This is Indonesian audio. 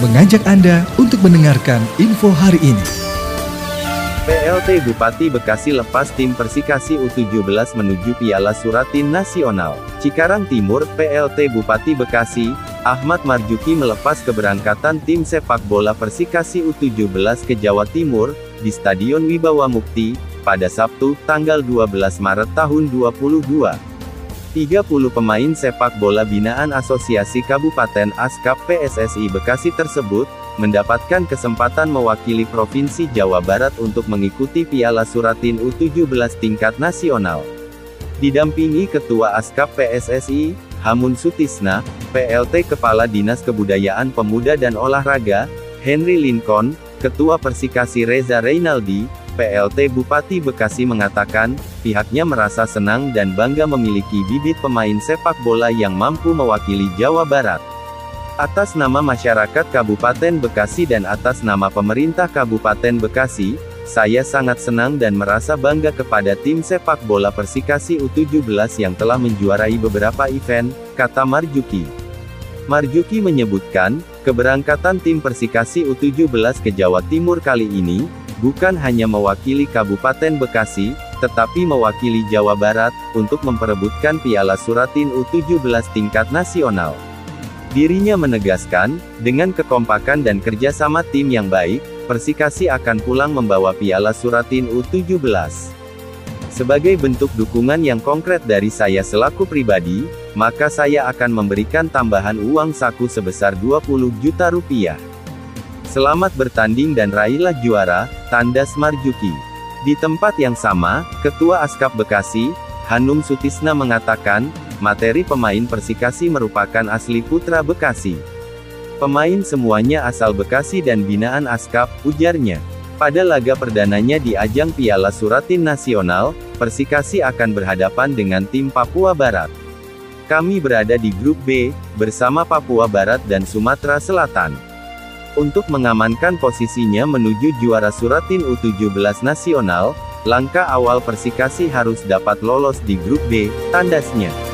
mengajak Anda untuk mendengarkan info hari ini. PLT Bupati Bekasi lepas tim Persikasi U17 menuju Piala Suratin Nasional. Cikarang Timur, PLT Bupati Bekasi, Ahmad Marjuki melepas keberangkatan tim sepak bola Persikasi U17 ke Jawa Timur, di Stadion Wibawa Mukti, pada Sabtu, tanggal 12 Maret tahun 2022. 30 pemain sepak bola binaan Asosiasi Kabupaten Askap PSSI Bekasi tersebut, mendapatkan kesempatan mewakili Provinsi Jawa Barat untuk mengikuti Piala Suratin U17 tingkat nasional. Didampingi Ketua Askap PSSI, Hamun Sutisna, PLT Kepala Dinas Kebudayaan Pemuda dan Olahraga, Henry Lincoln, Ketua Persikasi Reza Reynaldi, PLT Bupati Bekasi mengatakan, pihaknya merasa senang dan bangga memiliki bibit pemain sepak bola yang mampu mewakili Jawa Barat. Atas nama masyarakat Kabupaten Bekasi dan atas nama pemerintah Kabupaten Bekasi, saya sangat senang dan merasa bangga kepada tim sepak bola Persikasi U17 yang telah menjuarai beberapa event, kata Marjuki. Marjuki menyebutkan, keberangkatan tim Persikasi U17 ke Jawa Timur kali ini, bukan hanya mewakili Kabupaten Bekasi, tetapi mewakili Jawa Barat, untuk memperebutkan Piala Suratin U17 tingkat nasional. Dirinya menegaskan, dengan kekompakan dan kerjasama tim yang baik, Persikasi akan pulang membawa Piala Suratin U17. Sebagai bentuk dukungan yang konkret dari saya selaku pribadi, maka saya akan memberikan tambahan uang saku sebesar 20 juta rupiah. Selamat bertanding dan raihlah juara, tanda Marjuki. Di tempat yang sama, Ketua Askap Bekasi, Hanum Sutisna mengatakan, materi pemain Persikasi merupakan asli putra Bekasi. Pemain semuanya asal Bekasi dan binaan Askap, ujarnya. Pada laga perdananya di ajang Piala Suratin Nasional, Persikasi akan berhadapan dengan tim Papua Barat. Kami berada di grup B, bersama Papua Barat dan Sumatera Selatan. Untuk mengamankan posisinya menuju juara Suratin U17 nasional, langkah awal Persikasi harus dapat lolos di grup B, tandasnya.